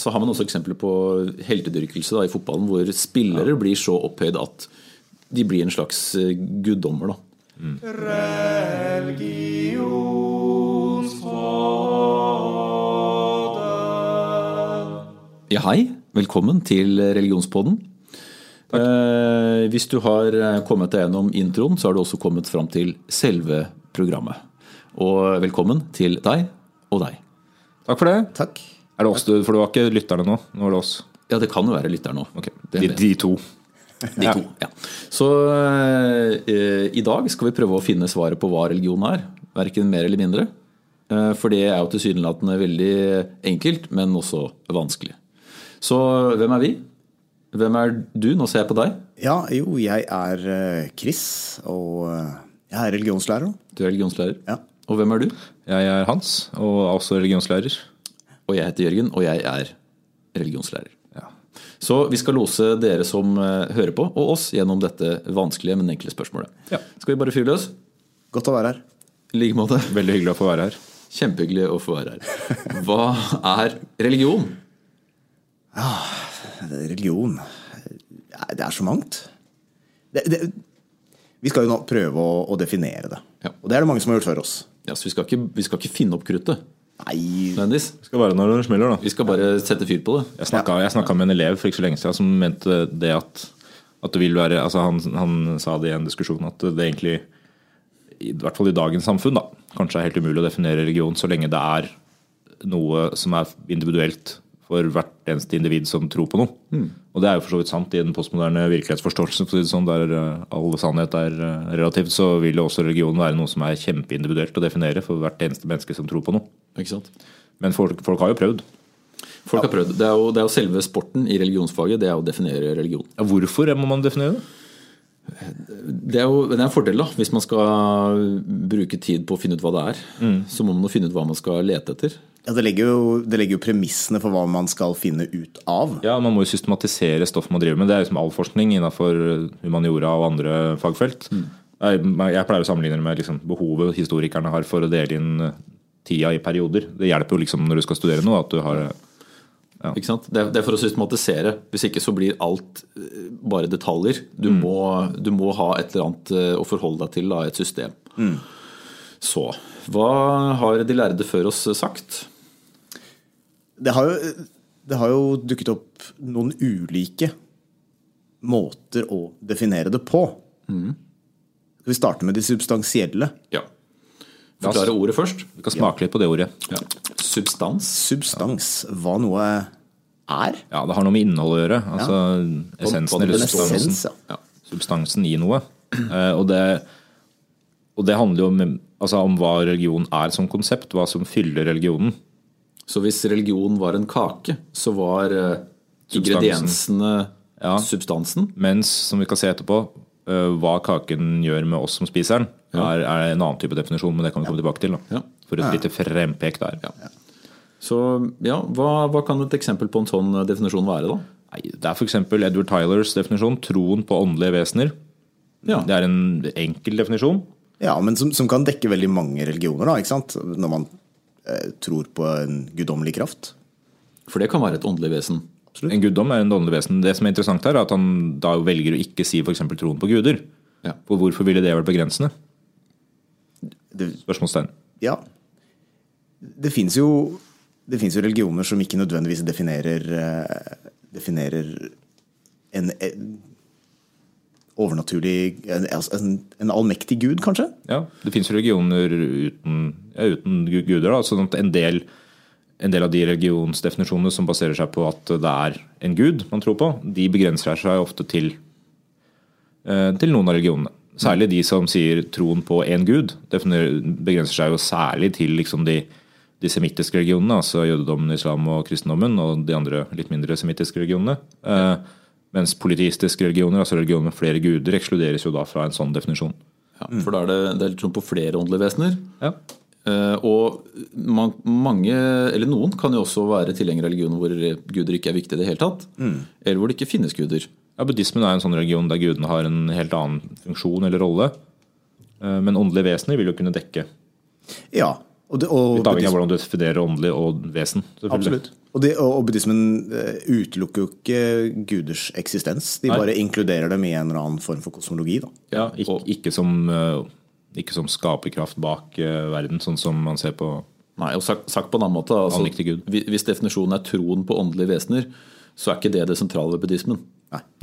Så har man også eksempler på heltedyrkelse da, i fotballen, hvor spillere blir så opphøyd at de blir en slags eh, guddommer. Da. Ja, hei. Velkommen til religionspodden. Eh, hvis du har eh, kommet deg gjennom introen, så har du også kommet fram til selve programmet. Og velkommen til deg og deg. Takk for det. Takk. Er det oss du, For det var ikke lytterne nå? Nå er det oss. Ja, det kan jo være lytterne nå. Okay. De, de to. De to, ja. Så eh, i dag skal vi prøve å finne svaret på hva religion er. Verken mer eller mindre. Eh, for det er jo tilsynelatende veldig enkelt, men også vanskelig. Så hvem er vi? Hvem er du? Nå ser jeg på deg. Ja, jo, jeg er eh, Chris, og eh, jeg er religionslærer. Du er religionslærer. Ja. Og hvem er du? Jeg er Hans, og er også religionslærer. Og jeg heter Jørgen, og jeg er religionslærer. Ja. Så vi skal lose dere som eh, hører på, og oss gjennom dette vanskelige, men enkle spørsmålet. Ja. Skal vi bare fyre løs? Godt å være her. I like måte. Veldig hyggelig å få være her. Kjempehyggelig å få være her. Hva er religion? Ja, Religion Det er så mangt. Det, det, vi skal jo nå prøve å, å definere det. Ja. Og det er det mange som har gjort før oss. Ja, så vi skal, ikke, vi skal ikke finne opp kruttet, Nei. Det skal være når det smeller, da. Vi skal bare sette fyr på det. Jeg snakka, jeg snakka med en elev for ikke så lenge siden som mente det at, at det vil være altså han, han sa det i en diskusjon at det egentlig, i hvert fall i dagens samfunn, da, kanskje er helt umulig å definere religion så lenge det er noe som er individuelt for hvert eneste individ som tror på noe. Og det er jo for så vidt sant i den postmoderne virkelighetsforståelsen. For sånn, der eh, all sannhet er eh, relativt, så vil jo også religion være noe som er kjempeindividuelt å definere for hvert eneste menneske som tror på noe. Ikke sant? Men folk, folk har jo prøvd. Folk har prøvd. Det er, jo, det er jo selve sporten i religionsfaget, det er å definere religion. Ja, hvorfor må man definere det? Det er jo det er en fordel, da. Hvis man skal bruke tid på å finne ut hva det er, så må man jo finne ut hva man skal lete etter. ja, det, legger jo, det legger jo premissene for hva man skal finne ut av. Ja, Man må jo systematisere stoff man driver med. Det er liksom all forskning innenfor humaniora og andre fagfelt. Jeg, jeg pleier å sammenligne det med liksom behovet historikerne har for å dele inn eh, tida i perioder. Det hjelper jo liksom når du skal studere noe, at du har Ikke sant? Det, er, for å systematisere. Hvis ikke så blir alt eh, bare detaljer. Du, må, du må ha et eller annet eh, å forholde deg til, da, et system. Så hva har de lærde før oss sagt? Det har, jo, det har jo dukket opp noen ulike måter å definere det på. Skal vi starte med de substansielle? Ja. Forklare ordet først. Vi kan smake litt på det ordet. Ja. Substans. Substans, hva noe er? Ja, Det har noe med innhold å gjøre. Altså essensen eller substansen. essens, ja. Ja, substansen i noe. Eh, og, det, og det handler jo om, altså, om hva religion er som konsept. Hva som fyller religionen. Så hvis religion var en kake, så var eh, ingrediensene Ja. substansen. Mens, som vi kan se etterpå, eh, hva kaken gjør med oss som spiser den, er, er en annen type definisjon, men det kan vi komme tilbake til. Da. Ja. For et lite frempek der. Så ja, hva, hva kan et eksempel på en sånn eh, definisjon være, da? Nei, det er f.eks. Edward Tylers definisjon, troen på åndelige vesener. Ja. Det er en enkel definisjon. Ja, men som, som kan dekke veldig mange religioner, da, ikke sant? Når man eh, tror på en guddommelig kraft. For det kan være et åndelig vesen. En guddom er en åndelig vesen. Det som er interessant her, er at han da velger å ikke si f.eks. troen på guder. Ja. For hvorfor ville det vært begrensende? Det, Spørsmålstegn. ja. Det fins jo, jo religioner som ikke nødvendigvis definerer, eh, definerer en, en overnaturlig En, altså en, en allmektig gud, kanskje? Ja, Det fins religioner uten, ja, uten guder. Da, sånn at en del, en del av de religionsdefinisjonene som baserer seg på at det er en gud man tror på, de begrenser seg ofte til, eh, til noen av religionene. Særlig de som sier troen på én gud, det begrenser seg jo særlig til liksom de, de semittiske religionene, altså jødedommen, islam og kristendommen, og de andre litt mindre semittiske religionene. Eh, mens politistiske religioner, altså religioner med flere guder, ekskluderes jo da fra en sånn definisjon. Ja, for da er det, det er litt sånn på flere åndelige vesener. Ja. Eh, og man, mange, eller noen, kan jo også være tilhengere av religioner hvor guder ikke er viktige i det hele tatt. Eller hvor det ikke finnes guder. Ja, Buddhismen er en sånn religion der gudene har en helt annen funksjon eller rolle. Eh, Men åndelige vesener vil jo kunne dekke. Ja. Og, det, og, Litt avhengig av hvordan du definerer åndelig og vesen. Absolutt. Og, det, og, buddhismen eh, utelukker jo ikke guders eksistens. De Nei. bare inkluderer dem i en eller annen form for kosmologi. Da. Ja, ikke, ikke, som, eh, ikke som skaperkraft bak verden, sånn som man ser på Nei, og sagt, sagt på en annen måte altså, Gud. Hvis definisjonen er troen på åndelige vesener, så er ikke det det sentrale ved buddhismen.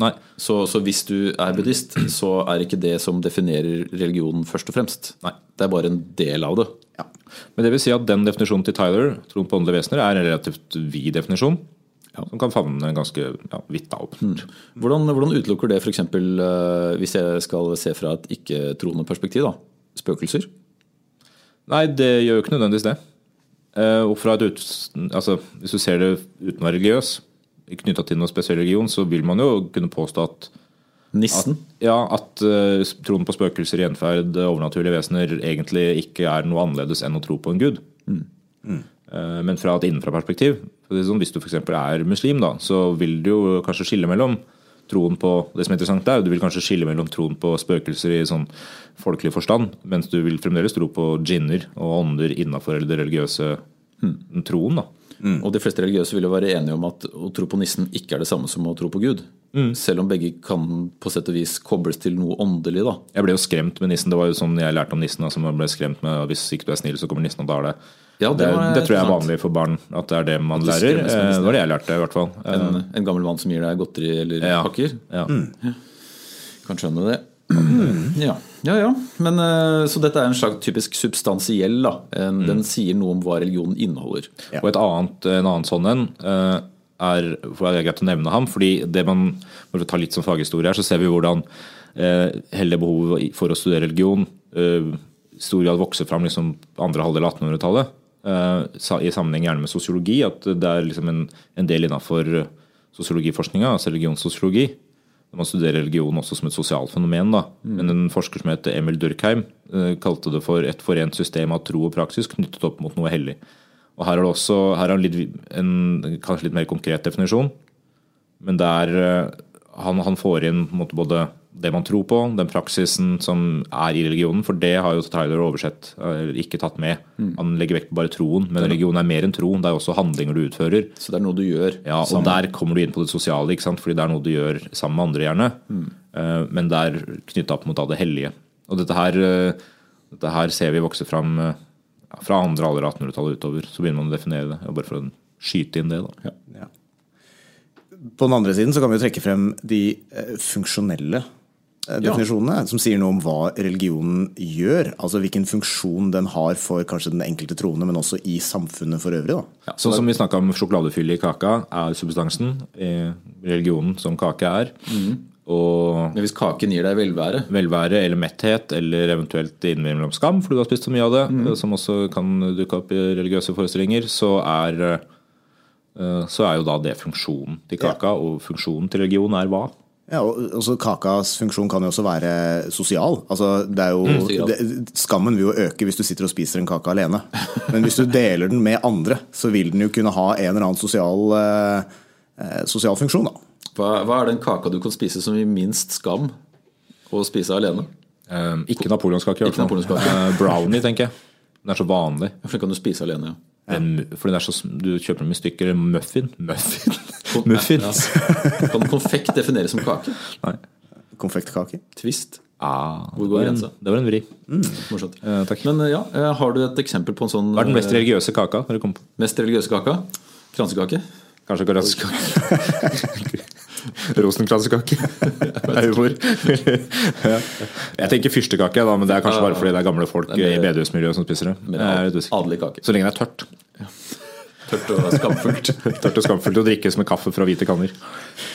Nei. Så, så hvis du er buddhist, så er ikke det som definerer religionen først og fremst. Nei. Det er bare en del av det. Ja. Men det vil si at den definisjonen til Tyler, troen på åndelige vesener, er en relativt vid definisjon. Som kan favne ganske ja, vidt av. Mm. Hvordan, hvordan utelukker det f.eks. Uh, hvis jeg skal se fra et ikke-troende perspektiv? da, Spøkelser? Nei, det gjør jo ikke nødvendigvis det. Eh, og fra et ut, altså, hvis du ser det uten å være religiøs, knytta til noen spesiell religion, så vil man jo kunne påstå at Nissen? ja, at uh, troen på spøkelser, gjenferd, overnaturlige vesener egentlig ikke er noe annerledes enn å tro på en gud. Eh, men fra et innenfra-perspektiv, er sånn, hvis du f.eks. er muslim, da, så vil du jo kanskje skille mellom troen på det som er interessant der, du vil kanskje skille mellom troen på spøkelser i sånn folkelig forstand, mens du vil fremdeles tro på djinner og ånder innafor det religiøse troen. da. Og de fleste religiøse vil jo være enige om at å tro på nissen ikke er det samme som å tro på Gud. Selv om begge kan på sett og vis kobles til noe åndelig. da. Jeg ble jo skremt med nissen. Det var jo sånn jeg lærte om nissen. Altså man ble skremt med Hvis ikke du er snill, så kommer nissen og tar deg. Ja, det det, det tror jeg er vanlig for barn. At det er det man lærer. Eh, Det var det jeg lærte, i hvert fall. Eh, En, en gammel mann som gir deg godteri eller Ja. pakker. Ja. Kan skjønne det. Ja, ja. ja. Men, eh, så dette er en slags typisk substansiell. da. Den Den sier noe om hva religionen inneholder. Og et annet, en annen sånn en eh, er for det er greit å nevne ham, fordi det man for å ta litt som faghistorie her, så ser vi hvordan eh, hele behovet for å studere religion eh, i stor grad vokser fram liksom andre halvdel av 1800-tallet. eh, I sammenheng gjerne med sosiologi. At det er liksom en, en del innafor sosiologiforskninga, altså religionssosiologi. Når man studerer religion også som et sosialt fenomen. Da. Men en forsker som heter Emil Durkheim eh, kalte det for et forent system av tro og praksis knyttet opp mot noe hellig. Og Her er det også her er en, litt, en kanskje litt mer konkret definisjon. Men der eh, han, han får inn måte, både det man tror på, den praksisen som er i religionen. For det har jo Tyler oversett, eller ikke tatt med. Han legger vekt på bare troen. Men religion er mer enn tro. Det er også handlinger du utfører. Så det er noe du gjør. Ja, og sammen. der kommer du inn på det sosiale, ikke sant? fordi det er noe du gjør sammen med andre, gjerne. Eh, Men det er knytta opp mot da det hellige. Og dette her, eh, dette her ser vi vokse fram eh, fra andre alder av 1800-tallet utover. Så begynner man å definere det. Bare for å skyte inn det. da. Ja. På den andre siden så kan vi jo trekke frem de eh, funksjonelle eh, definisjonene, som sier noe om hva religionen gjør. Altså hvilken funksjon den har for kanskje den enkelte troende, men også i samfunnet for øvrig. da. Sånn som vi snakka om sjokoladefyll i kaka, er substansen. i Religionen som kake er. Og Men hvis kaken gir deg velvære velvære eller metthet, eller eventuelt innimellom skam, for du har spist så mye av det, som også kan dukke opp i religiøse forestillinger, så er, eh, så er jo da det funksjonen til kaka, og funksjonen til religion er hva? Ja, og også Kakas funksjon kan jo også være sosial. Altså, det er jo, mm, det, skammen vil jo øke hvis du sitter og spiser en kake alene. Men hvis du deler den med andre, så vil den jo kunne ha en eller annen sosial, eh, eh, sosial funksjon. da. hva, hva er den kaka du kan spise som gir minst skam å spise alene? Eh, ikke napoleonskake, Ikke napoleonskake. Eh, brownie, tenker jeg. Den er så vanlig. Kan du spise alene, ja. Den, for den er så, du kjøper dem i stykker. Muffin? Muffin? Muffins? Kan konfekt defineres som kake? Nei. Konfektkake. Twist. Ah, Hvor det går var en- grensa? Det var en vri. Morsomt. Eh, takk. Men eh, ja, eh, har du et eksempel på en sånn Hva er den mest eh, religiøse kaka? mest religiøse kaka? Kransekake? Kanskje gransekake? Rosenkransekake? Ja. Jeg tenker fyrstekake, da, men det er kanskje bare fordi det er gamle folk i bedehusmiljøet som spiser det. Så lenge det er tørt. Tørt og skamfullt. Tørt og skamfullt å drikkes med kaffe fra hvite kanner.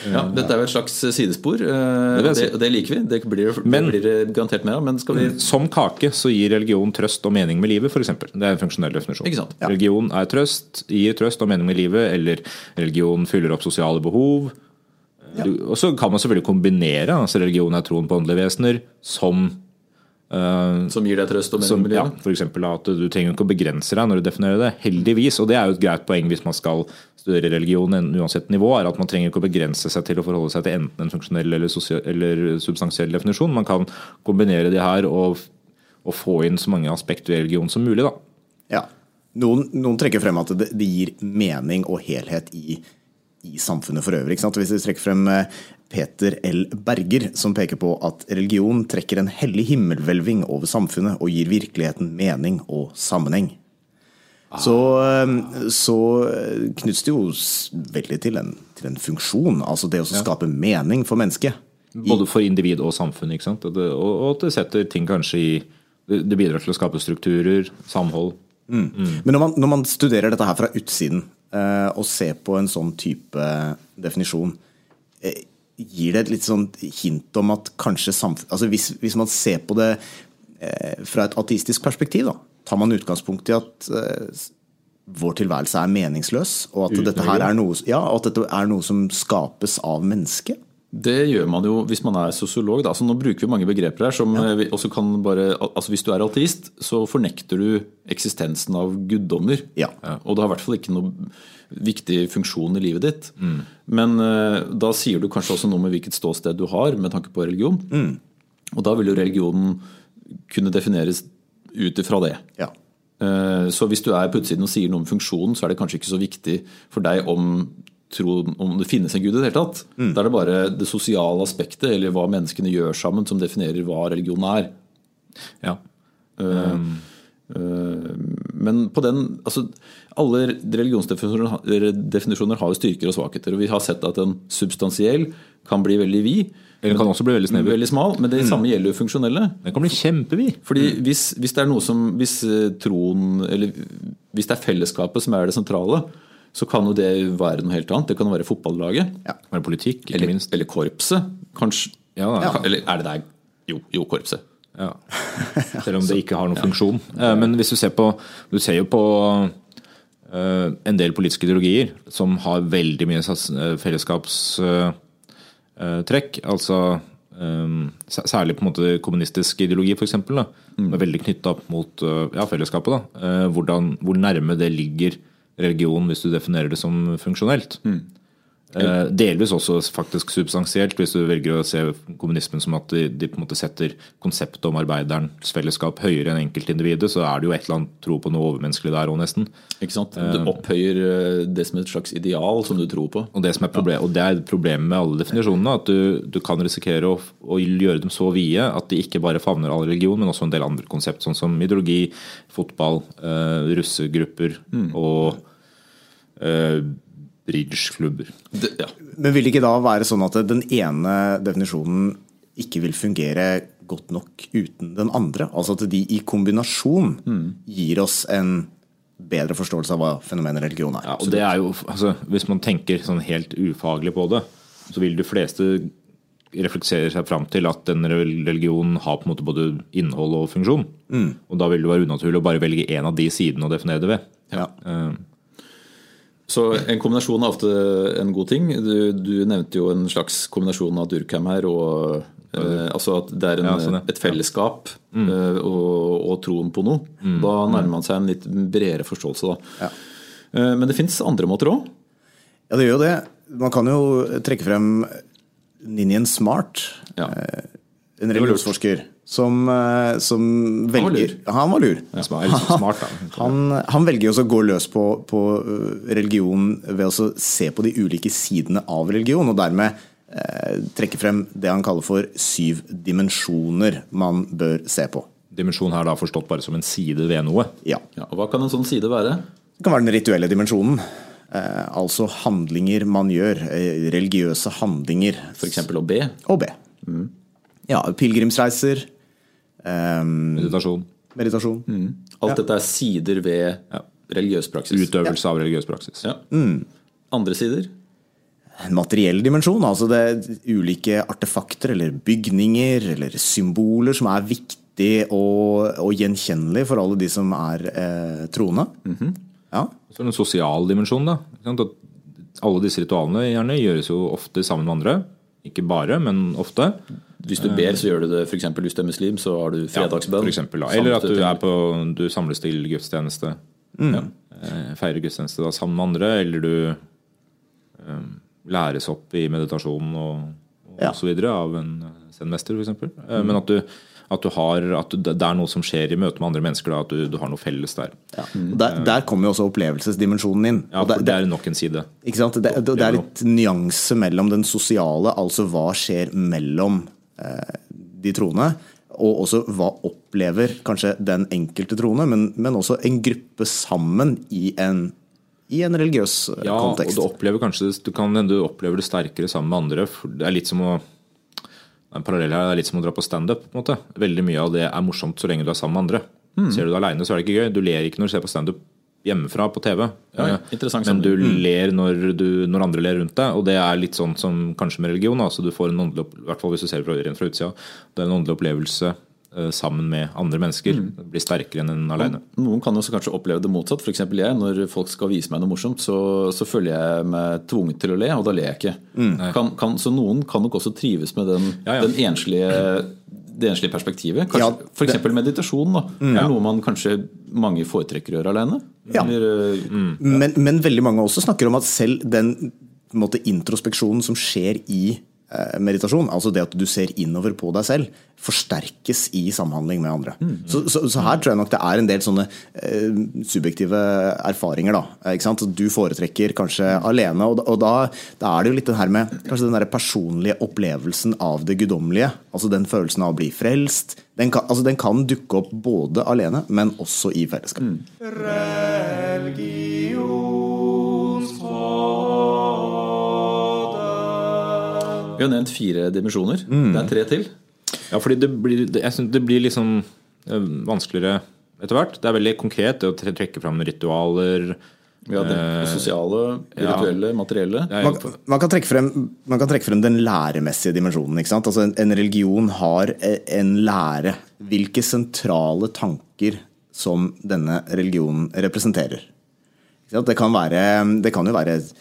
Ja, dette er jo et slags sidespor. eh, og Det, si. det liker vi. Det blir det Men- blir det garantert mer av. Vi Som kake så gir religion trøst og mening med livet, f.eks. Det er en funksjonell definisjon. Ja. Religion er trøst, gir trøst og mening med livet, eller religion fyller opp sosiale behov. Du- Og så kan man selvfølgelig kombinere altså religion er troen på åndelige vesener som Uh, Som gir deg trøst og mening ja, f.eks. at du trenger ikke å begrense deg når du definerer det. Heldigvis. Og det er jo et greit poeng hvis man skal studere religion uansett nivå, er at man trenger ikke å begrense seg til å forholde seg til enten en funksjonell eller, eller substansiell definisjon. Man kan kombinere de her og, og få inn så mange aspekter ved religion som mulig. da. Ja. noen, noen trekker frem at det, det gir mening og helhet i, i samfunnet for øvrig. Ikke sant? Hvis vi trekker frem eh, Peter L. Berger, som peker på at religion trekker en hellig himmelhvelving over samfunnet og gir virkeligheten mening og sammenheng. Så, eh, så knyttes det jo veldig til en, til en funksjon, altså det å skape mening for mennesket. Både for individ og samfunn. ikke sant? Og, det, og, at det setter ting kanskje i Det bidrar til å skape strukturer, samhold. Men når man, når man studerer dette her fra utsiden, eh, se på en sånn type definisjon, eh, gir det et litt sånn hint om at kanskje samfunn... Altså hvis, hvis man ser på det eh, fra et ateistisk perspektiv, da, tar man utgangspunkt i at vår tilværelse er meningsløs, og at dette her er noe, ja, at dette er noe som skapes av mennesket. Det gjør man jo hvis man er sosiolog. Da. Så nå bruker vi mange begreper her som ja. vi også kan bare Altså Hvis du er ateist, så fornekter du eksistensen av guddommer. Ja. Og det har i hvert fall ikke noen viktig funksjon i livet ditt. Men eh, da sier du kanskje også noe med hvilket ståsted du har med tanke på religion. Og da vil jo religionen kunne defineres ut ifra det. Ja. Eh, Så hvis du er på utsiden og sier noe om funksjonen, så er det kanskje ikke så viktig for deg om, troen, om det finnes en gud i det hele tatt. Da er det bare det sosiale aspektet, eller hva menneskene gjør sammen, som definerer hva religion er. Ja. Eh, Men på den altså, Alle religionsdefinisjoner har- jo styrker og svakheter. Og vi har sett at en substansiell kan bli veldig vid. Eller kan også bli veldig snever. Veldig smal, men det samme gjelder jo funksjonelle. Den kan bli kjempevid. Fordi hvis, hvis det er noe som Hvis eh, troen Eller hvis det er fellesskapet som er det sentrale, så kan jo det være noe helt annet. Det kan være fotballaget. Eller politikk, ikke Eller, minst. eller korpset, kanskje. Ja, ja. Eller er det der? Jo, jo korpset. Ja. Selv om det ikke har noen funksjon. Eh, Men hvis du ser på Du ser jo på eh, en del politiske ideologier som har veldig mye eh, fellesskapstrekk. Altså særlig på en måte kommunistisk ideologi, f.eks. Mm. Er veldig knytta opp mot ja, fellesskapet. da. Hvordan, hvor nærme det ligger religion hvis du definerer det som funksjonelt. Eh, Delvis også faktisk substansielt, hvis du velger å se kommunismen som at de, på en måte setter konseptet om arbeiderens fellesskap høyere enn enkeltindividet, så er det jo et eller annet tro på noe overmenneskelig der òg, nesten. Ikke sant? Du opphøyer eh, det som et slags ideal som du tror på. Og det, som er problem, og det er problemet med alle definisjonene, at du, du kan risikere å, å gjøre dem så vide at de ikke bare favner all religion, men også en del andre konsept, sånn som ideologi, fotball, eh, russegrupper og eh, bridgeklubber. Ja. Men vil det ikke da være sånn at den ene definisjonen ikke vil fungere godt nok uten den andre? Altså at de i kombinasjon gir oss en bedre forståelse av hva fenomenet religion er. Ja, og det er jo, altså, Hvis man tenker sånn helt ufaglig på det, så vil de fleste reflektere seg fram til at den religionen har på en måte både innhold og funksjon. Og da vil det være unaturlig å bare velge én av de sidene å definere det ved. Ja. Eh, Så en kombinasjon er ofte en god ting. Du, du nevnte jo en slags kombinasjon av Durkheim her. og eh, altså At det er en, Ja, sånn, ja. et fellesskap eh, og, og troen på noe. Da nærmer man seg en litt bredere forståelse. da. Ja. Eh, men det fins andre måter òg. ja, det gjør jo det. Man kan jo trekke frem Ninjen Smart, Ja. eh, en religionsforsker, som, eh, som var velger lur. Han var lur. er liksom smart. Han, han velger også å gå løs på, på øh, religion ved å se på de ulike sidene av religion, og dermed eh, trekke frem det han kaller for syv dimensjoner man bør se på. Dimensjon her da forstått bare som en side ved noe. Ja. Ja, og hva kan en sånn side være? Det kan være den rituelle dimensjonen. Eh, altså handlinger man gjør. Eh, religiøse handlinger. F.eks. å be. Å be. Ja, pilegrimsreiser. Eh, Meditasjon. meditasjon. Alt dette er sider ved religiøs praksis. Utøvelse av religiøs praksis. Ja. Andre sider? En materiell dimensjon, altså det er ulike artefakter eller bygninger eller symboler som er viktig og, og gjenkjennelig for alle de som er eh, troende. ja. Så er det en sosial dimensjon. da. Alle disse ritualene gjerne gjøres jo ofte sammen med andre. Ikke bare, men ofte. Hvis du ber, så gjør du det f.eks. hvis du er muslim, så har du fredagsbønn. Ja, eksempel. Eller at du, er på, du samles til gudstjeneste. Ja. Eh, Feirer gudstjeneste da, sammen med andre, eller du um, læres opp i meditasjon og, Ja. og så videre av en zen-mester, f.eks. Mm. Men at du, at du har at det er noe som skjer i møte med andre mennesker, da, at du, du har noe felles der. Ja. Der, der kommer jo også opplevelsesdimensjonen inn. Ja, for det er nok en side. Ikke sant? Det, det, det er litt nyanse mellom den sosiale, altså hva skjer mellom eh, de troende, og også hva opplever kanskje den enkelte troende, men, men også en gruppe sammen i en, i en religiøs eh, Ja, kontekst. og du opplever kanskje du kan hende du opplever det sterkere sammen med andre. Det er litt som å en parallell her er litt som å dra på standup. Veldig mye av det er morsomt så lenge du er sammen med andre. Mm. Ser du det aleine, så er det ikke gøy. Du ler ikke når du ser på standup hjemmefra på TV. Ja, Eh, Men du mm. ler når, du, når andre ler rundt deg, og det er litt sånn som kanskje med religion. Altså du får en åndelig, i hvert fall hvis du ser det fra, fra utsida, det er en åndelig opplevelse sammen med andre mennesker. Mm. Bli blir sterkere enn en alene. Noen kan også kanskje oppleve det motsatt. F.eks. jeg. Når folk skal vise meg noe morsomt, så, så føler jeg meg tvunget til å le, og da ler jeg ikke. Kan, kan, så noen kan nok også trives med den, Ja, ja. den enslige, det enslige perspektivet. Kanskje, Ja, for F.eks. meditasjon. da, er noe man kanskje mange foretrekker å gjøre alene. Ja. Eller, eh, Men, men veldig mange også snakker om at selv den måte, introspeksjonen som skjer i eh, meditasjon, altså det at du ser innover på deg selv, forsterkes i samhandling med andre. Så, så, så her tror jeg nok det er en del sånne eh, subjektive erfaringer. da, eh, ikke sant? Du foretrekker kanskje alene, og, da, og da, da er det jo litt den her med kanskje den der personlige opplevelsen av det guddommelige. Altså den følelsen av å bli frelst. Den kan, altså den kan dukke opp både alene, men også i fellesskap. Vi har nevnt fire dimensjoner. Mm. Det er tre til. Ja, fordi det blir, jeg synes det blir liksom eh, vanskeligere etter hvert. Det er veldig konkret det å trekke fram ritualer. Ja, det sosiale, sosiale, ja. materielle. man, man, kan frem, man kan trekke frem den læremessige dimensjonen. ikke sant? Altså en, en religion har e- en lære. Hvilke sentrale tanker som denne religionen representerer. Ikke sant? Det kan, være, det kan jo være eh,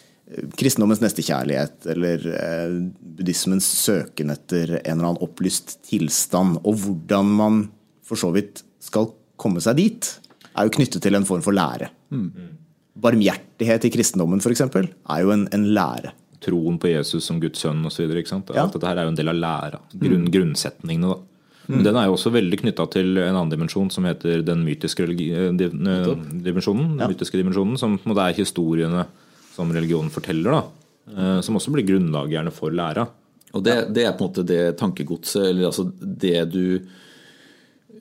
kristendommens nestekjærlighet, eller eh, buddhismens søken etter en eller annen opplyst tilstand. Og hvordan man for så vidt skal komme seg dit, er jo knyttet til en form for lære. Barmhjertighet i kristendommen f.eks. er jo en, en lære. Troen på Jesus som Guds sønn osv. Ja. Alt dette her er jo en del av læra. Grunn, Grunnsetningene. da. Mm. Den er jo også veldig knytta til en annen dimensjon som heter den mytiske eh, eh, dimensjonen. Den mytiske dimensjonen, Som på en måte er historiene som religionen forteller. da. eh, Som også blir grunnlag gjerne for læra. Og det, det er på en måte det tankegodset, eller altså det du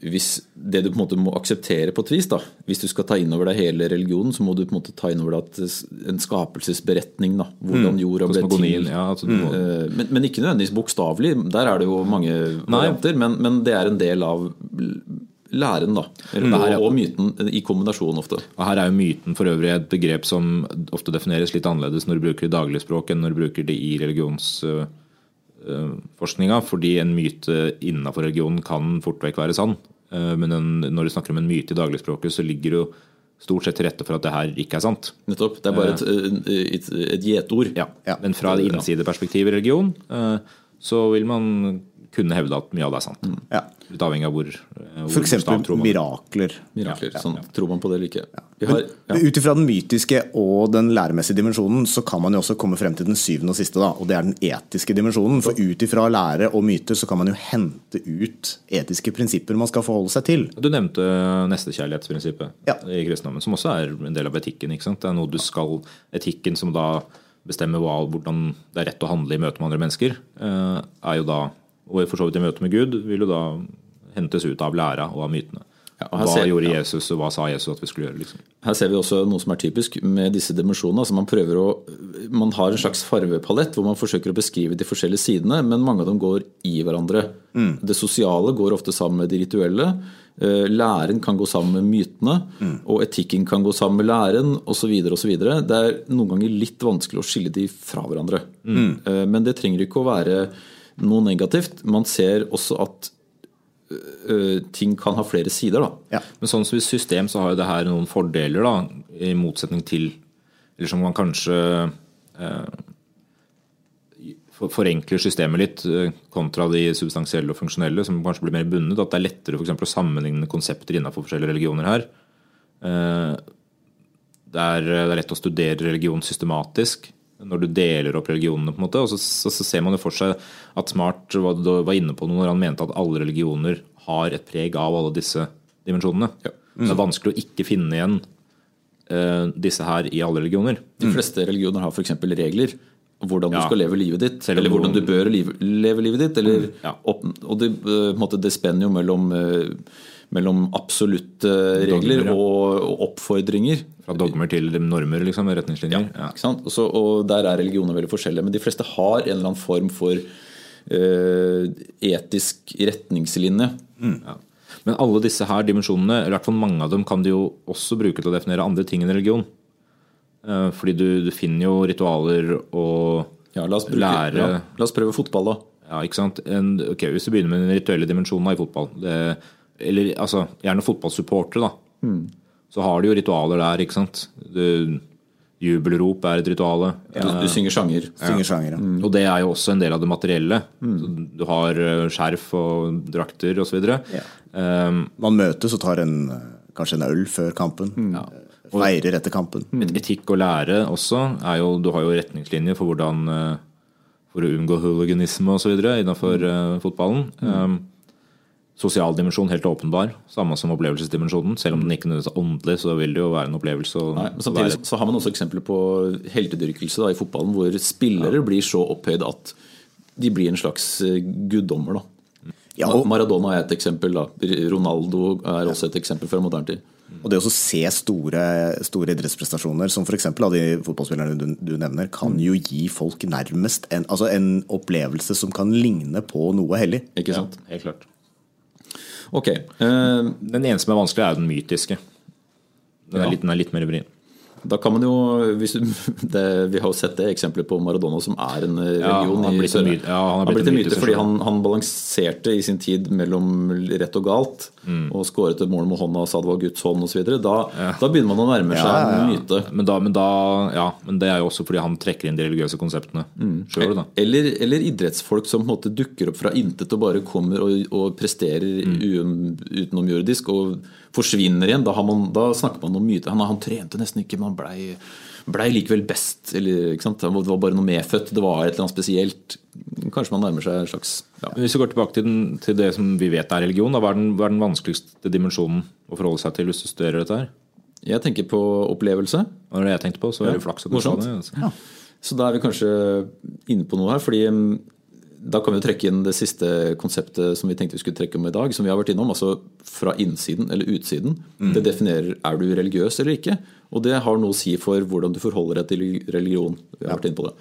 hvis det du på en måte må akseptere på et vis da, Hvis du skal ta inn over deg hele religionen, så må du på en måte ta inn over deg en skapelsesberetning. da, Hvordan jorda ble til. Ja, altså må, Eh, Men, men ikke nødvendigvis bokstavelig. Der er det jo mange varianter. Men, men det er en del av læren, da. Eller, og, og myten i kombinasjon ofte. Og Her er jo myten for øvrig et begrep som ofte defineres litt annerledes når du bruker det i dagligspråk enn når du bruker det i religionsforskninga. Fordi en myte innafor religionen kan fort vekk være sann. Eh, Men en, når du snakker om en myte i dagligspråket, så ligger det jo stort sett til rette for at det her ikke er sant. Nettopp. Det er bare et, et, et gjetord. Ja. Ja. Men fra det innsideperspektiv i religion, eh, så vil man kunne hevde at mye av det er sant. Ja. Litt avhengig av hvor, eh, hvor F.eks. bokstav tror man. mirakler. Mirakler. Sånn, Tror man på det eller ikke? Vi ja. Ut ifra den mytiske og den læremessige dimensjonen så kan man jo også komme frem til den syvende og siste, da, og det er den etiske dimensjonen. For ut ifra lære og myter så kan man jo hente ut etiske prinsipper man skal forholde seg til. Du nevnte nestekjærlighetsprinsippet Ja. i kristendommen, som også er en del av etikken. ikke sant? Det er noe du skal, Etikken som da bestemmer hvordan det er rett å handle i møte med andre mennesker, eh, er jo da, og for så vidt i møte med Gud, vil jo da hentes ut av læra og av mytene. Ja, hva ser- gjorde. Jesus, og hva sa Jesus at vi skulle gjøre? liksom? Her ser vi også noe som er typisk med disse dimensjonene. Altså man, prøver å, man har en slags farvepalett hvor man forsøker å beskrive de forskjellige sidene, men mange av dem går i hverandre. Det sosiale går ofte sammen med de rituelle. Eh, Læren kan gå sammen med mytene, og etikken kan gå sammen med læren osv. Det er noen ganger litt vanskelig å skille de fra hverandre. Mm. Men det trenger ikke å være noe negativt. Man ser også at ting kan ha flere sider. da. Ja. Men sånn som i system så har jo det her noen fordeler, da, i motsetning til Eller som man kanskje eh, forenkler systemet litt kontra de substansielle og funksjonelle, som kanskje blir mer bundet. At det er lettere for å sammenligne konsepter innenfor forskjellige religioner her. Eh, Det er, det er lett å studere religion systematisk. Når du deler opp religionene, på en måte. Og så, så, så ser man jo for seg at Smart var, var inne på noe når han mente at alle religioner har et preg av alle disse dimensjonene. Det er vanskelig å ikke finne igjen uh, disse her i alle religioner. De fleste religioner har f.eks. regler hvordan du Ja. skal leve livet ditt. Eller hvordan du bør leve livet ditt. Eller, Ja. opp, og det, uh, det spenner jo mellom, eh, mellom absolutte regler ja. og, og oppfordringer. Fra dogmer til normer, liksom. Retningslinjer. Ja. Ikke sant? Og, så, og der er religioner veldig forskjellige. Men de fleste har en eller annen form for uh, etisk retningslinje. Ja. Men alle disse her dimensjonene, eller i hvert fall mange av dem, kan du jo også bruke til å definere andre ting enn religion. Uh, Fordi du, du finner jo ritualer og Ja, la, oss bruke, lære la oss prøve fotball, da. Ja, ikke sant? En, ok, Hvis du begynner med den rituelle dimensjonen i fotball, det, eller altså, gjerne fotballsupportere, da, så har du jo ritualer der. ikke sant? Du, jubelrop er et rituale. Du, du synger sjanger. Synger sjanger, ja. Og det er jo også en del av det materielle. Så Du har eh, skjerf og drakter osv. Ja. Man møtes og tar en, kanskje en øl før kampen. Feirer etter kampen. Et etikk og lære også jo Du har jo retningslinjer for hvordan eh, For å unngå hooliganisme osv. innenfor uh, fotballen. Um, Sosial dimensjon helt åpenbar, samme som opplevelsesdimensjonen. Selv om den ikke nødvendigvis er åndelig, så vil det jo være en opplevelse. å Nei, men samtidig være- så har man også eksempler på heltedyrkelse da, i fotballen, hvor spillere blir så opphøyd at de blir en slags eh, guddommer. Da. Ja, og- Maradona er et eksempel. Da. Ronaldo er også et eksempel fra moderne tid. Og det å se store, store idrettsprestasjoner, som f.eks. av de fotballspillerne du, du nevner, kan jo gi folk nærmest en, altså en opplevelse som kan ligne på noe hellig. Ikke sant? Helt klart. Ok. Uh, Den eneste som er vanskelig, er jo den mytiske. Den er, Ja. litt, den er litt mer vrien. Da kan man jo hvis det, Vi har jo sett det eksempelet på Maradona, som er en religion. Ja, han har blitt en myte- ja, han har han har blitt blitt en myte fordi han, han balanserte i sin tid mellom rett og galt. Mm. Og skåret et mål med hånda og sa det var Guds hånd osv. Da, da begynner man å nærme seg Ja, ja, en myte. Men, da, men, da, ja, men det er jo også fordi han trekker inn de religiøse konseptene Mm. sjøl. Eller, eller idrettsfolk som på en måte dukker opp fra intet og bare kommer og, og presterer Mm. utenomjordisk og forsvinner igjen. Da, har man, da snakker man om mye Han, han trente nesten ikke, men han blei blei likevel best. Eller, ikke sant? Det var bare noe medfødt. Det var et eller annet spesielt. Kanskje man nærmer seg en slags ja. Hvis vi går tilbake til, den, til det som vi vet er religion, da, hva, er den, hva er den vanskeligste dimensjonen å forholde seg til hvis du studerer dette her? Jeg tenker på opplevelse. Hva var det jeg tenkte på? Så er det flaks at du sa det. Altså. Så da er vi kanskje inne på noe her. fordi mm, da kan vi jo trekke inn det siste konseptet som vi tenkte vi skulle trekke om i dag. Som vi har vært innom, altså fra innsiden eller utsiden. Mm. Det definerer er du religiøs eller ikke. Og det har noe å si for hvordan du forholder deg til religion. Vi har vært inne på det.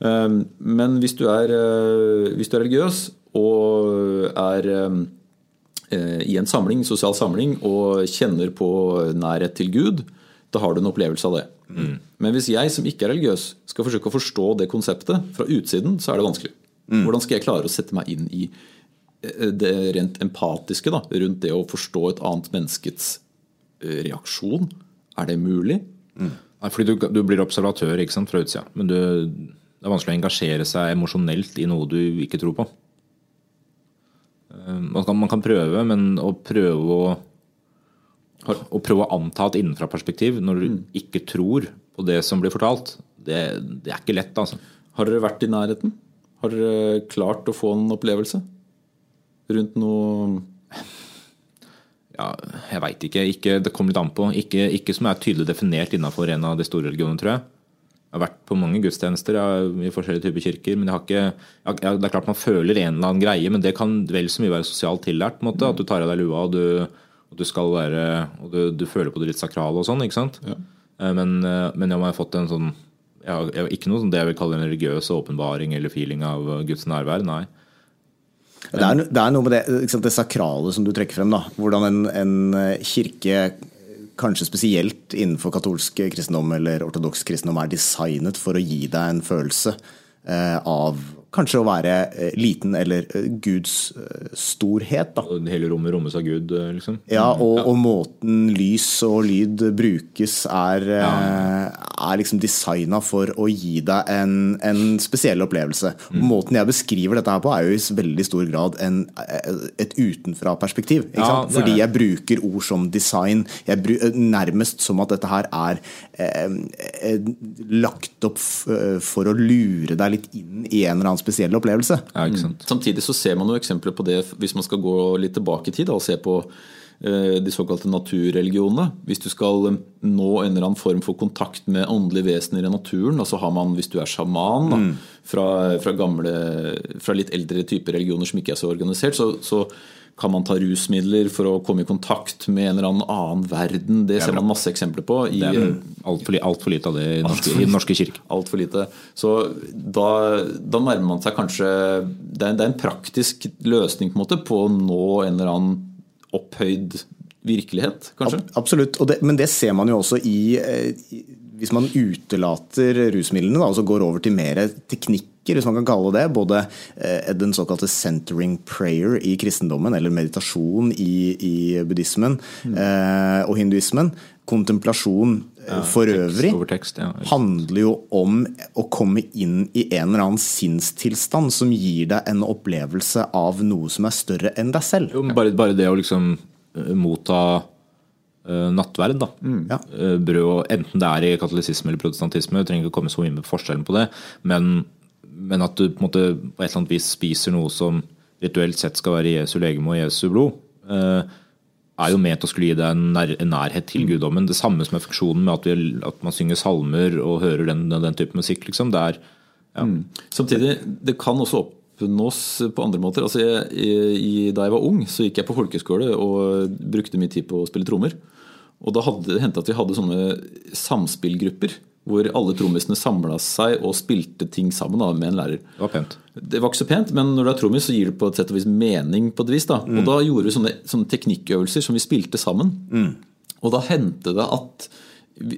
Um, Men hvis du er, uh, hvis du er religiøs og er eh, i en samling, sosial samling og kjenner på nærhet til Gud, da har du en opplevelse av det. Men hvis jeg som ikke er religiøs skal forsøke å forstå det konseptet fra utsiden, så er det vanskelig. Hvordan skal jeg klare å sette meg inn i eh, det rent empatiske da, rundt det å forstå et annet menneskets eh, reaksjon? Er det mulig? Nei, fordi du, du blir observatør ikke sant, fra utsida, men du, det er vanskelig å engasjere seg emosjonelt i noe du ikke tror på. Eh, Man kan, man kan prøve, men å prøve å å prøve å anta et innenfra-perspektiv når du ikke tror på det som blir fortalt, det, det er ikke lett. altså. Har dere vært i nærheten? Har dere klart å få en opplevelse rundt noe Ja, jeg veit ikke. ikke. Det kommer litt an på. Ikke, ikke som er tydelig definert innafor en av de store religionene, tror jeg. Jeg har vært på mange gudstjenester i forskjellige typer kirker. men jeg har ikke, jeg, Det er klart man føler en eller annen greie, men det kan vel så mye være sosialt tillært. på en måte, At du tar av deg lua, og du, og du skal være og du, du føler på det litt sakrale og sånn. ikke sant? Ja. Men, eh, men om jeg har fått en sånn jeg har, Ikke noe som det jeg vil kalle en religiøs åpenbaring eller feeling av Guds nærvær. Nei. Det er, det er noe med det, liksom det sakrale som du trekker frem. da, Hvordan en, en eh, kirke, kanskje spesielt innenfor katolsk kristendom eller ortodoks kristendom, er designet for å gi deg en følelse eh, av kanskje å være eh, liten eller eh, Guds eh, storhet. da. Hele rommet rommes av Gud, liksom. Ja, og, og måten lys og lyd brukes, er, ja. er liksom designa for å gi deg en, en spesiell opplevelse. Mm. måten jeg beskriver dette her på, er jo i veldig stor grad en, et utenfra-perspektiv. Ja, Fordi jeg bruker ord som design, jeg bru, nærmest som at dette her er eh, lagt opp for å lure deg litt inn i en eller annen spesiell opplevelse. Ja, ikke sant? Samtidig så ser man jo eksempler på det hvis man skal gå litt tilbake i tid og se på eh, de såkalte naturreligionene. Hvis du skal eh, nå en eller annen form for kontakt med åndelige vesener i naturen, altså så har man, hvis du er sjaman da, fra, fra, gamle, fra litt eldre typer religioner som ikke er så organisert, så, så kan man ta rusmidler for å komme i kontakt med en eller annen annen verden. Det ser man masse eksempler på. i Det er altfor li, alt for lite av det i norske, i den norske kirke. Altfor lite. Så da, da nærmer man seg kanskje det er, det er en praktisk løsning på, en måte, på å nå en eller annen opphøyd virkelighet, kanskje? Absolutt, og det, men det ser man jo også i, eh, i Hvis man utelater rusmidlene da, og så går over til mer teknikker, hvis man kan kalle det både eh, den såkalte centering prayer i kristendommen, eller meditasjon i, i buddhismen mm. og hinduismen, kontemplasjon ja, for øvrig, tekst, ja. handler jo om å komme inn i en eller annen sinnstilstand som gir deg en opplevelse av noe som er større enn deg selv. Jo, bare, bare det å liksom eh, motta eh, nattverd, da. Ja. Eh, brød, enten det er i katolisisme eller protestantisme, du trenger ikke å komme så mye med forskjellen på det, men, men at du på, måte, på et eller annet vis spiser noe som rituelt sett skal være Jesu legeme og Jesu blod, eh, er jo ment å skulle gi deg en, nær, en nærhet til guddommen. Det samme som er funksjonen med at, vi, at man synger salmer og hører den, den type musikk. liksom. Det er ja. Samtidig, det kan også oppnås på andre måter. Altså, jeg, i, da jeg var ung, så gikk jeg på folkeskole og brukte mye tid på å spille trommer. Og da hadde det hendt at vi hadde sånne samspillgrupper hvor alle trommisene samla seg og spilte ting sammen da, med en lærer. Det var pent. Det var ikke så pent, men når du er trommis, så gir det på et sett og vis mening. på et vis da. Og da gjorde vi sånne, sånne teknikkøvelser som vi spilte sammen. Og da hendte det at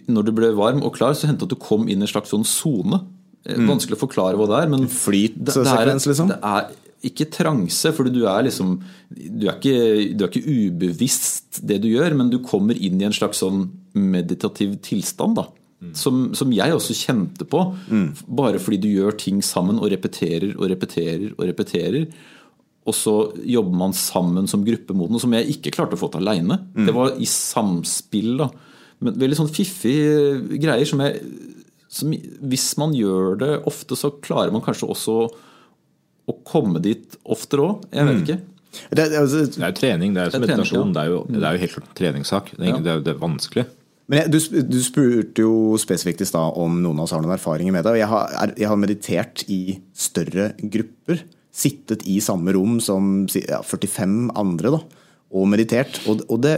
når du ble varm og klar, så hendte det at du kom inn i en slags sånn sone. Eh, Vanskelig å forklare hva det er, men Flytsekvens, liksom? Det er ikke transe, for du er liksom du er, ikke, du er ikke ubevisst det du gjør, men du kommer inn i en slags sånn meditativ tilstand. da. Som, som jeg også kjente på, bare fordi du gjør ting sammen og repeterer og repeterer og repeterer. Og så jobber man sammen som gruppe mot noe som jeg ikke klarte å få til aleine. Det var i samspill. da. Men Veldig sånn fiffige greier som jeg som, Hvis man gjør det ofte, så klarer man kanskje også å komme dit oftere òg. Jeg vet ikke. Det, altså, Det er jo trening, det er jo som Det er meditasjon. ja. Det er jo, det er jo helt klart en treningssak. Det er, ja. det er, det er vanskelig. Men du, du spurte jo spesifikt i stad om noen av oss har noen erfaringer med det. og jeg har, jeg har meditert i større grupper. Sittet i samme rom som ja, 45 andre, da. Og meditert. Og, det,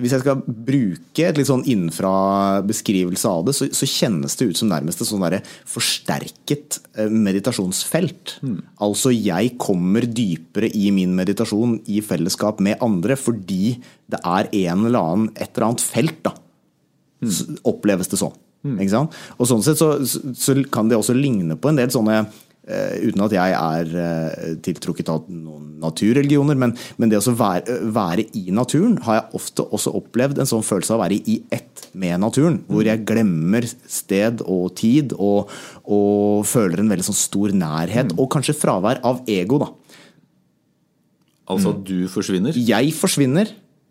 hvis jeg skal bruke et litt sånn innenfra beskrivelse av det, så, så kjennes det ut som nærmest et sånn forsterket meditasjonsfelt. meditasjonsfelt. Altså jeg kommer dypere i min meditasjon i fellesskap med andre fordi det er en eller annen, et eller annet felt da, s- oppleves det sånn. Ikke sant? Og sånn sett så, så kan det også ligne på en del sånne eh, Uten at jeg er eh, tiltrukket av noen naturreligioner, men, men det å være, være i naturen har jeg ofte også opplevd en sånn følelse av å være i ett med naturen. Hvor jeg glemmer sted og tid, og, og føler en veldig sånn stor nærhet. Og kanskje fravær av ego, da. Altså at du forsvinner. Jeg forsvinner,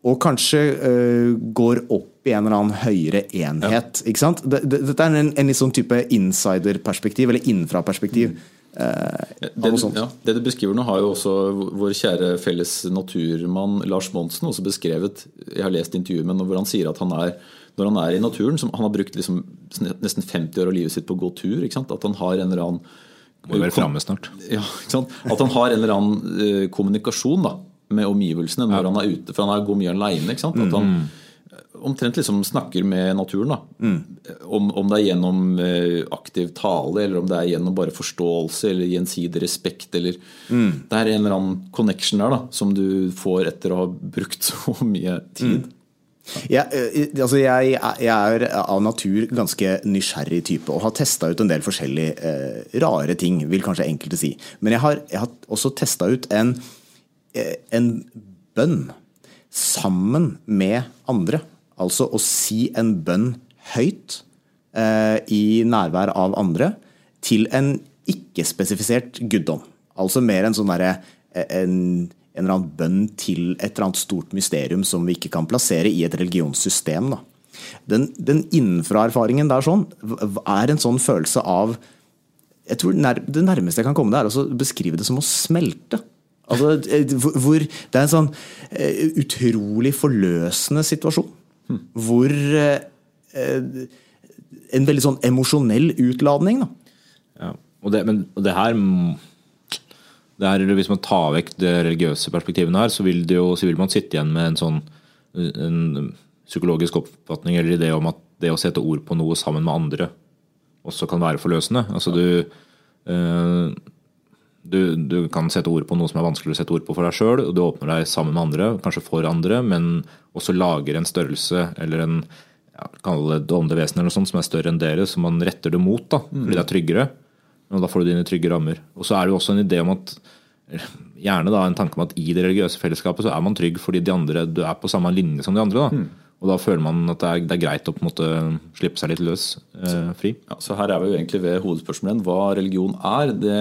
og kanskje øh, går opp i en eller annen høyere enhet. Ikke sant? Det- det- Dette er en, en litt sånn type insider-perspektiv, eller infraperspektiv øh, Det, av noe du- ja, det du beskriver nå, har jo også vår kjære felles naturmann Lars Monsen også beskrevet. Jeg har lest intervjuet med ham hvor han sier at han er når han er i naturen som Han har brukt liksom nesten 50 år av livet sitt på å gå tur. Ikke sant? At han har en eller annen Må jo være framme snart. ja, ikke sant? At han har en eller annen uh, kommunikasjon da, med omgivelsene når han er ute. For han er går mye aleine. At han omtrent liksom snakker med naturen. da. Om, om det er gjennom eh, aktiv tale, eller om det er gjennom bare forståelse eller gjensidig respekt. eller Det er en eller annen connection der da, som du får etter å ha brukt så mye tid. Jeg, Ja, altså jeg, jeg er av natur ganske nysgjerrig type og har testa ut en del forskjellige eh, rare ting, vil kanskje enkelte si. Men jeg har, jeg har også testa ut en, eh, en bønn sammen med andre. Altså å si en bønn høyt eh, i nærvær av andre til en ikke-spesifisert guddom. Altså mer en sånn derre eh, en, en eller annen bønn til et eller annet stort mysterium som vi ikke kan plassere i et religionssystem. Da. Den, den innenfra-erfaringen der sånn, er en sånn følelse av jeg tror Det nærmeste jeg kan komme det, er å beskrive det som å smelte. Altså, eh, hvor Det er en sånn uh, utrolig forløsende situasjon. Hmm. Hvor uh, En veldig sånn emosjonell utladning. Da. Ja, og det, men det her er, hvis man tar vekk det religiøse perspektivene her, så vil, jo, så vil, man sitte igjen med en sånn en psykologisk oppfatning eller idé om at det å sette ord på noe sammen med andre også kan være forløsende. Altså du, øh, du, du kan sette ord på noe som er vanskelig å sette ord på for deg sjøl, og du åpner deg sammen med andre, kanskje for andre, men også lager en størrelse eller en ja, det åndelige vesen eller noe sånt som er større enn dere, som man retter det mot, da, fordi det er tryggere. Og da får du dine trygge rammer. Og så er det jo også en idé om at Gjerne da en tanke om at i det religiøse fellesskapet så er man trygg fordi de andre, du er på samme linje som de andre. da. Mm. Og da føler man at det er, det er, greit å på en måte slippe seg litt løs, eh, fri. Ja, så her er vi jo egentlig ved hovedspørsmålet. Hva religion er. Det,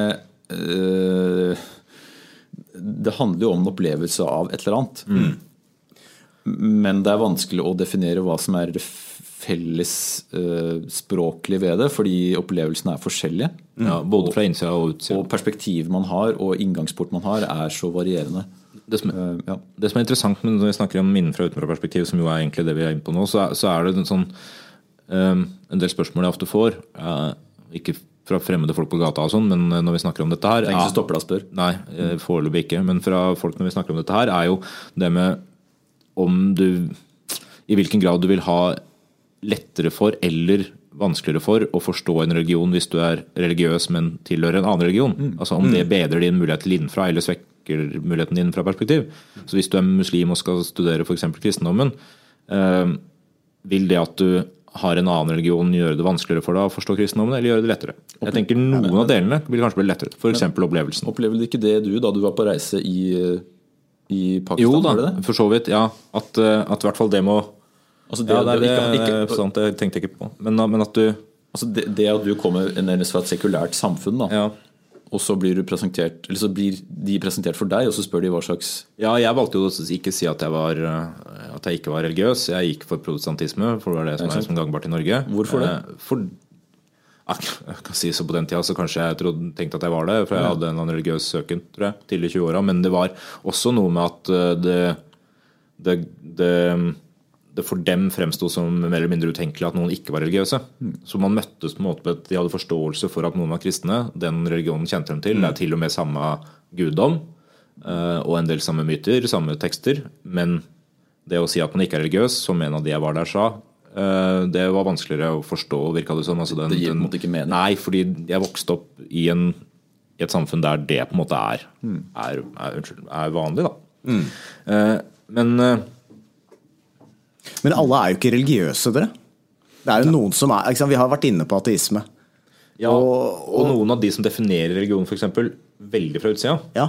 det handler jo om en opplevelse av et eller annet. Mm. Men det er vanskelig å definere hva som er fellesspråklig eh, ved det, fordi opplevelsene er forskjellige. Ja, både fra innsida og utsida. Og perspektivet man har og inngangsport man har, er så varierende. Det som, uh, ja. det som er interessant når vi snakker om innenfra- og utenfra-perspektiv, som jo er egentlig det vi er inne på nå, så er, så er det en, sånn, en del spørsmål jeg ofte får. Ikke fra fremmede folk på gata, og sånn, men når vi snakker om dette her Det er ingen som stopper deg og spør? Nei, foreløpig ikke. Men fra folk når vi snakker om dette her, er jo det med om du I hvilken grad du vil ha lettere for eller vanskeligere for å forstå en religion hvis du er religiøs, men tilhører en annen religion. Mm. Altså Om det mm. bedrer din mulighet til innenfra eller svekker muligheten din fra perspektiv. Så Hvis du er muslim og skal studere f.eks. kristendommen, eh, vil det at du har en annen religion gjøre det vanskeligere for deg å forstå kristendommen, eller gjøre det lettere? Jeg tenker Noen av delene vil kanskje bli lettere, f.eks. opplevelsen. Opplever du ikke det du da du var på reise i, i Pakistan? Jo da, for så vidt. ja. At, eh, at i hvert fall det må Altså det, ja, det, det, ikke, ikke, sant, det tenkte jeg ikke på. Men, men at du altså det, det, at du kommer nærmest fra et sekulært samfunn, da, ja. Og så blir du presentert Eller så blir de presentert for deg, og så spør de hva slags Ja, jeg valgte jo å ikke si at jeg, var, at jeg ikke var religiøs. Jeg gikk for protestantisme, for det var det som er som gangbart i Norge. Hvorfor det? Eh, for, jeg kan si så På den tida så kanskje jeg trodde, tenkte at jeg var det, for jeg hadde en religiøs søken tror jeg, tidlig i 20-åra. Men det var også noe med at eh, det, det, det det for dem fremsto som mer eller mindre utenkelig at noen ikke var religiøse. Mm. Så man møttes på en måte på at de hadde forståelse for at noen var kristne. Den religionen kjente dem til. Mm. Det er til og med samme guddom eh, og en del samme myter, samme tekster. Men det å si at man ikke er religiøs, som en av de jeg var der sa, eh, det var vanskeligere å forstå, virka det som. Altså den, det gir på en måte ikke mening? Nei, fordi jeg vokste opp i, en, i, et samfunn der det på en måte er, mm. er, er, er vanlig, da. Mm. Eh, men men alle er jo ikke religiøse, dere. Det er jo noen som er Vi har vært inne på ateisme. Ja, og, og, og noen av de som definerer religion f.eks. veldig fra utsida, ja.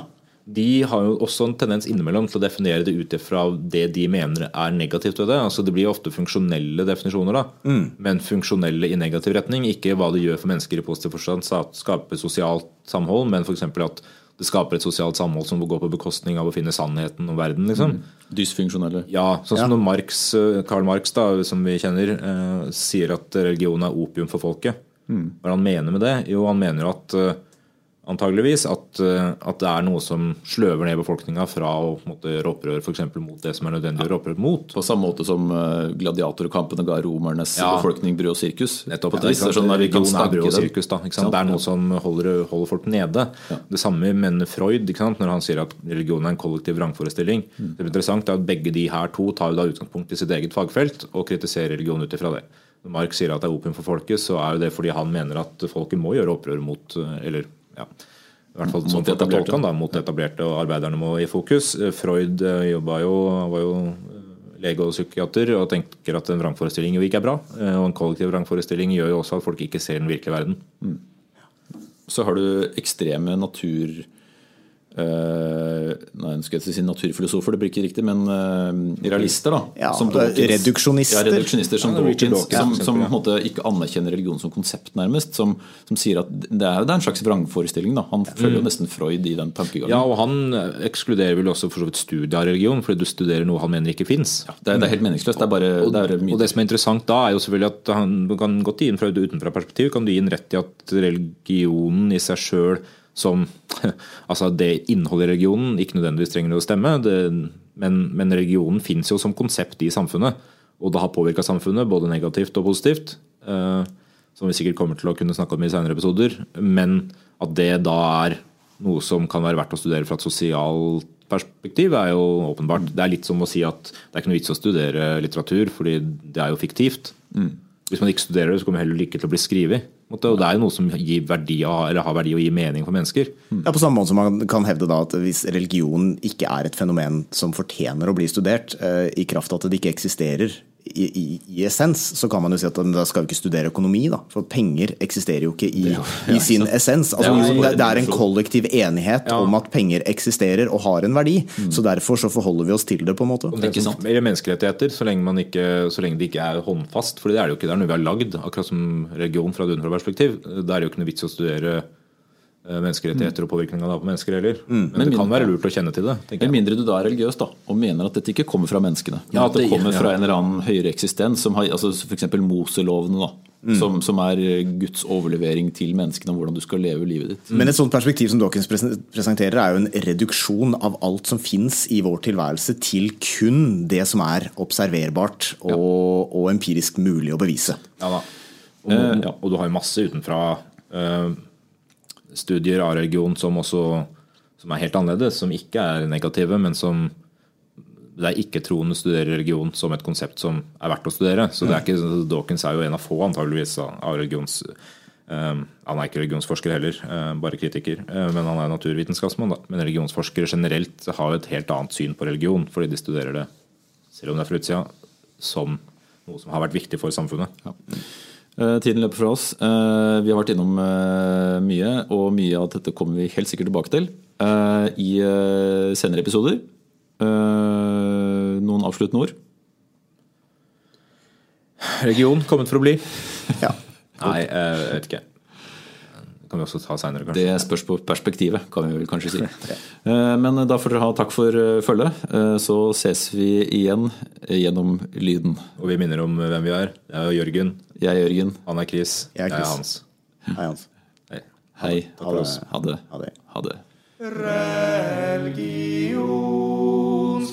de har jo også en tendens innimellom til å definere det ut ifra det de mener er negativt ved det. Altså Det blir ofte funksjonelle definisjoner, da. Mm. men funksjonelle i negativ retning. Ikke hva det gjør for mennesker i positiv forstand, skape sosialt samhold, men f.eks. at det skaper et sosialt samhold som går på bekostning av å finne sannheten om verden. liksom. Mm. Dysfunksjonelle. Ja, sånn som ja. når Marx, eh, Karl Marx, da, som vi kjenner, eh, sier at religion er opium for folket. Mm. Hva er han mener med det? Jo, han mener at eh, antageligvis at, eh, at, det er noe som sløver ned befolkninga fra å måte, gjøre opprør for eksempel, mot det som er nødvendig å gjøre opprør mot. På samme måte som uh, gladiatorkampene ga romernes ja. befolkning brød og sirkus. Nettopp, ja, det er sånn er brød og sirkus, da, det er noe som holder, holder folk nede. Det samme mener Freud når han sier at religion er en kollektiv vrangforestilling. Mm. Det er interessant at Begge de her to tar da utgangspunkt i sitt eget fagfelt og kritiserer religion ut ifra det. Når Mark sier at det er opium for folket, så er det fordi han mener at folket må gjøre opprør mot eh, eller ja, i hvert fall sånn etablerte. har da, mot etablerte, og arbeiderne må i fokus. Freud eh, jobba jo, var jo lege og psykiater og tenker at en vrangforestilling jo ikke er bra. Eh, Og en kollektiv vrangforestilling gjør jo også at folk ikke ser den virkelige verden. Så har du ekstreme natur... eh, nei, nå skal jeg si naturfilosofer, det blir ikke riktig, men uh, realister, da. Ja, som Dawkins. reduksjonister. Ja, reduksjonister som Ja, Richard Dawkins, Dawkins, som, som eksempel, på en måte ikke anerkjenner religion som konsept, nærmest. Som, som sier at det er, det er en slags vrangforestilling. Da. Han følger jo nesten Freud i den tankegangen. Ja, og han ekskluderer vel også for så vidt studiet av religion, fordi du studerer noe han mener ikke fins. Det, er, det er helt meningsløst. Det er bare Og, det er og det som er interessant da, er jo selvfølgelig at han kan godt gi inn fra et utenfra perspektiv, kan du gi inn rett i at religionen i seg sjøl som Altså det innholdet i religionen ikke nødvendigvis trenger å stemme, det, men, men religionen fins jo som konsept i samfunnet. Og det har påvirka samfunnet, både negativt og positivt. eh, som vi sikkert kommer til å kunne snakke om i senere episoder. Men at det da er noe som kan være verdt å studere fra et sosialt perspektiv, er jo åpenbart. Det er litt som å si at det er ikke noe vits å studere litteratur, fordi det er jo fiktivt. Hvis man ikke studerer det, så kommer det heller ikke til å bli skrevet. Det er jo noe som gir verdi, eller har verdi og gir mening for mennesker. Ja, På samme måte som man kan hevde da at hvis religion ikke er et fenomen som fortjener å bli studert, eh, i kraft av at det ikke eksisterer i, i, i essens, så kan man jo si at da skal vi ikke studere økonomi, da. For penger eksisterer jo ikke i, i sin essens. Altså, Det er det, er en kollektiv enighet om at penger eksisterer og har en verdi. Så derfor så forholder vi oss til det, på en måte. Det er Ikke sant? Eller menneskerettigheter, så lenge, man ikke, så lenge det ikke er håndfast. For det er det jo ikke. Det er noe vi har lagd, akkurat som religion fra et underperspektiv. Da er Det jo ikke noe vits å studere menneskerettigheter og påvirkning på mennesker heller. Men, Men det kan være lurt å kjenne til det. tenker Med jeg. mindre du da er religiøs da, og mener at dette ikke kommer fra menneskene. Men Ja, at det det- kommer ja. fra en eller annen høyere eksistens, som har, altså F.eks. Moselovene, da, Mm. som, som er Guds overlevering til menneskene om hvordan du skal leve livet ditt. Men et sånt perspektiv som Dawkins presenterer, er jo en reduksjon av alt som fins i vår tilværelse, til kun det som er observerbart og, og empirisk mulig å bevise. Ja, da. Og, og du har jo masse utenfra eh, studier av religion som også som er helt annerledes, som ikke er negative, men som det er ikke-troende studerer religion som et konsept som er verdt å studere. Så det er ikke, Dawkins er jo en av få antageligvis av religions... eh, han er ikke religionsforsker heller, eh, bare kritiker. eh, men han er naturvitenskapsmann. Da. Men religionsforskere generelt har et helt annet syn på religion, fordi de studerer det, selv om det er fra utsida, som noe som har vært viktig for samfunnet. Eh, Tiden løper fra oss. Eh, Vi har vært innom eh, mye, og mye av dette kommer vi helt sikkert tilbake til eh, i eh, senere episoder. Eh, Noen avsluttende ord? Region kommet for å bli? Ja. Nei, jeg vet ikke. Det kan vi også ta seinere, kanskje. Det spørs på perspektivet, kan vi vel kanskje si. ja. Men da får dere ha takk for eh, følget. Eh, Så ses vi igjen gjennom lyden. Og vi minner om hvem vi er. Det er Jørgen. Jeg er Jørgen. Han er Chris. Jeg er Chris. Hans. Hei, Hans. Hei. Hei. Ha det. Ha det. Ha det. Ha det. Religion.